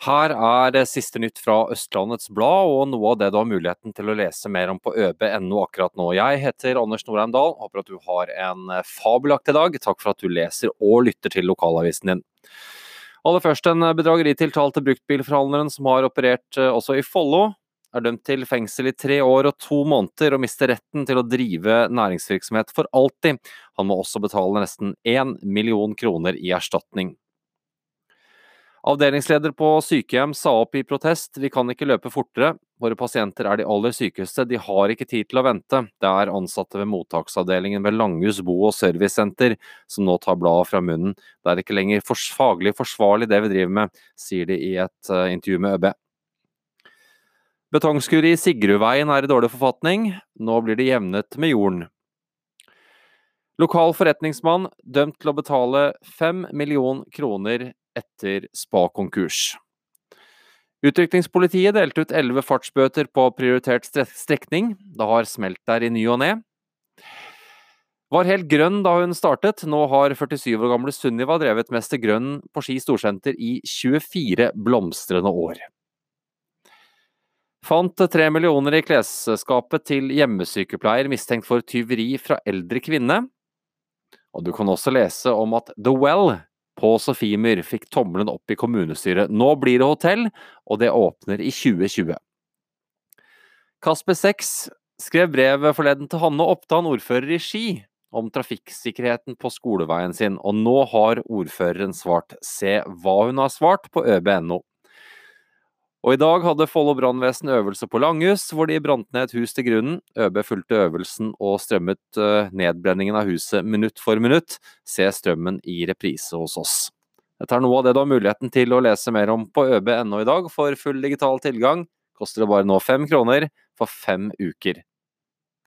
Her er det siste nytt fra Østlandets Blad, og noe av det du har muligheten til å lese mer om på øb.no akkurat nå. Jeg heter Anders Norheim Dahl, håper at du har en fabelaktig dag. Takk for at du leser og lytter til lokalavisen din. Aller først en bedrageritiltalte bruktbilforhandleren som har operert eh, også i Follo, er dømt til fengsel i tre år og to måneder og mister retten til å drive næringsvirksomhet for alltid. Han må også betale nesten én million kroner i erstatning. Avdelingsleder på sykehjem sa opp i protest, vi kan ikke løpe fortere, våre pasienter er de aller sykeste, de har ikke tid til å vente. Det er ansatte ved mottaksavdelingen ved Langhus bo- og servicesenter som nå tar bladet fra munnen. Det er ikke lenger faglig forsvarlig det vi driver med, sier de i et uh, intervju med ØB. Betongskur i Sigrudveien er i dårlig forfatning, nå blir det jevnet med jorden. Lokal forretningsmann dømt til å betale fem million kroner etter spa-konkurs. Utrykningspolitiet delte ut elleve fartsbøter på prioritert strekning. Det har smelt der i ny og ne. Var helt grønn da hun startet. Nå har 47 år gamle Sunniva drevet Mester Grønn på Ski storsenter i 24 blomstrende år. Fant tre millioner i klesskapet til hjemmesykepleier mistenkt for tyveri fra eldre kvinne. Og du kan også lese om at The Well på Sofiemyr fikk tommelen opp i kommunestyret. Nå blir det hotell, og det åpner i 2020. Kasper 6 skrev brev forleden til Hanne Oppdan, ordfører i Ski, om trafikksikkerheten på skoleveien sin, og nå har ordføreren svart. Se hva hun har svart på øb.no. Og i dag hadde Follo brannvesen øvelse på Langhus, hvor de brant ned et hus til grunnen. ØB fulgte øvelsen og strømmet eh, nedbrenningen av huset minutt for minutt. Se strømmen i reprise hos oss. Dette er noe av det du har muligheten til å lese mer om på øb.no i dag. For full digital tilgang koster det bare nå fem kroner for fem uker.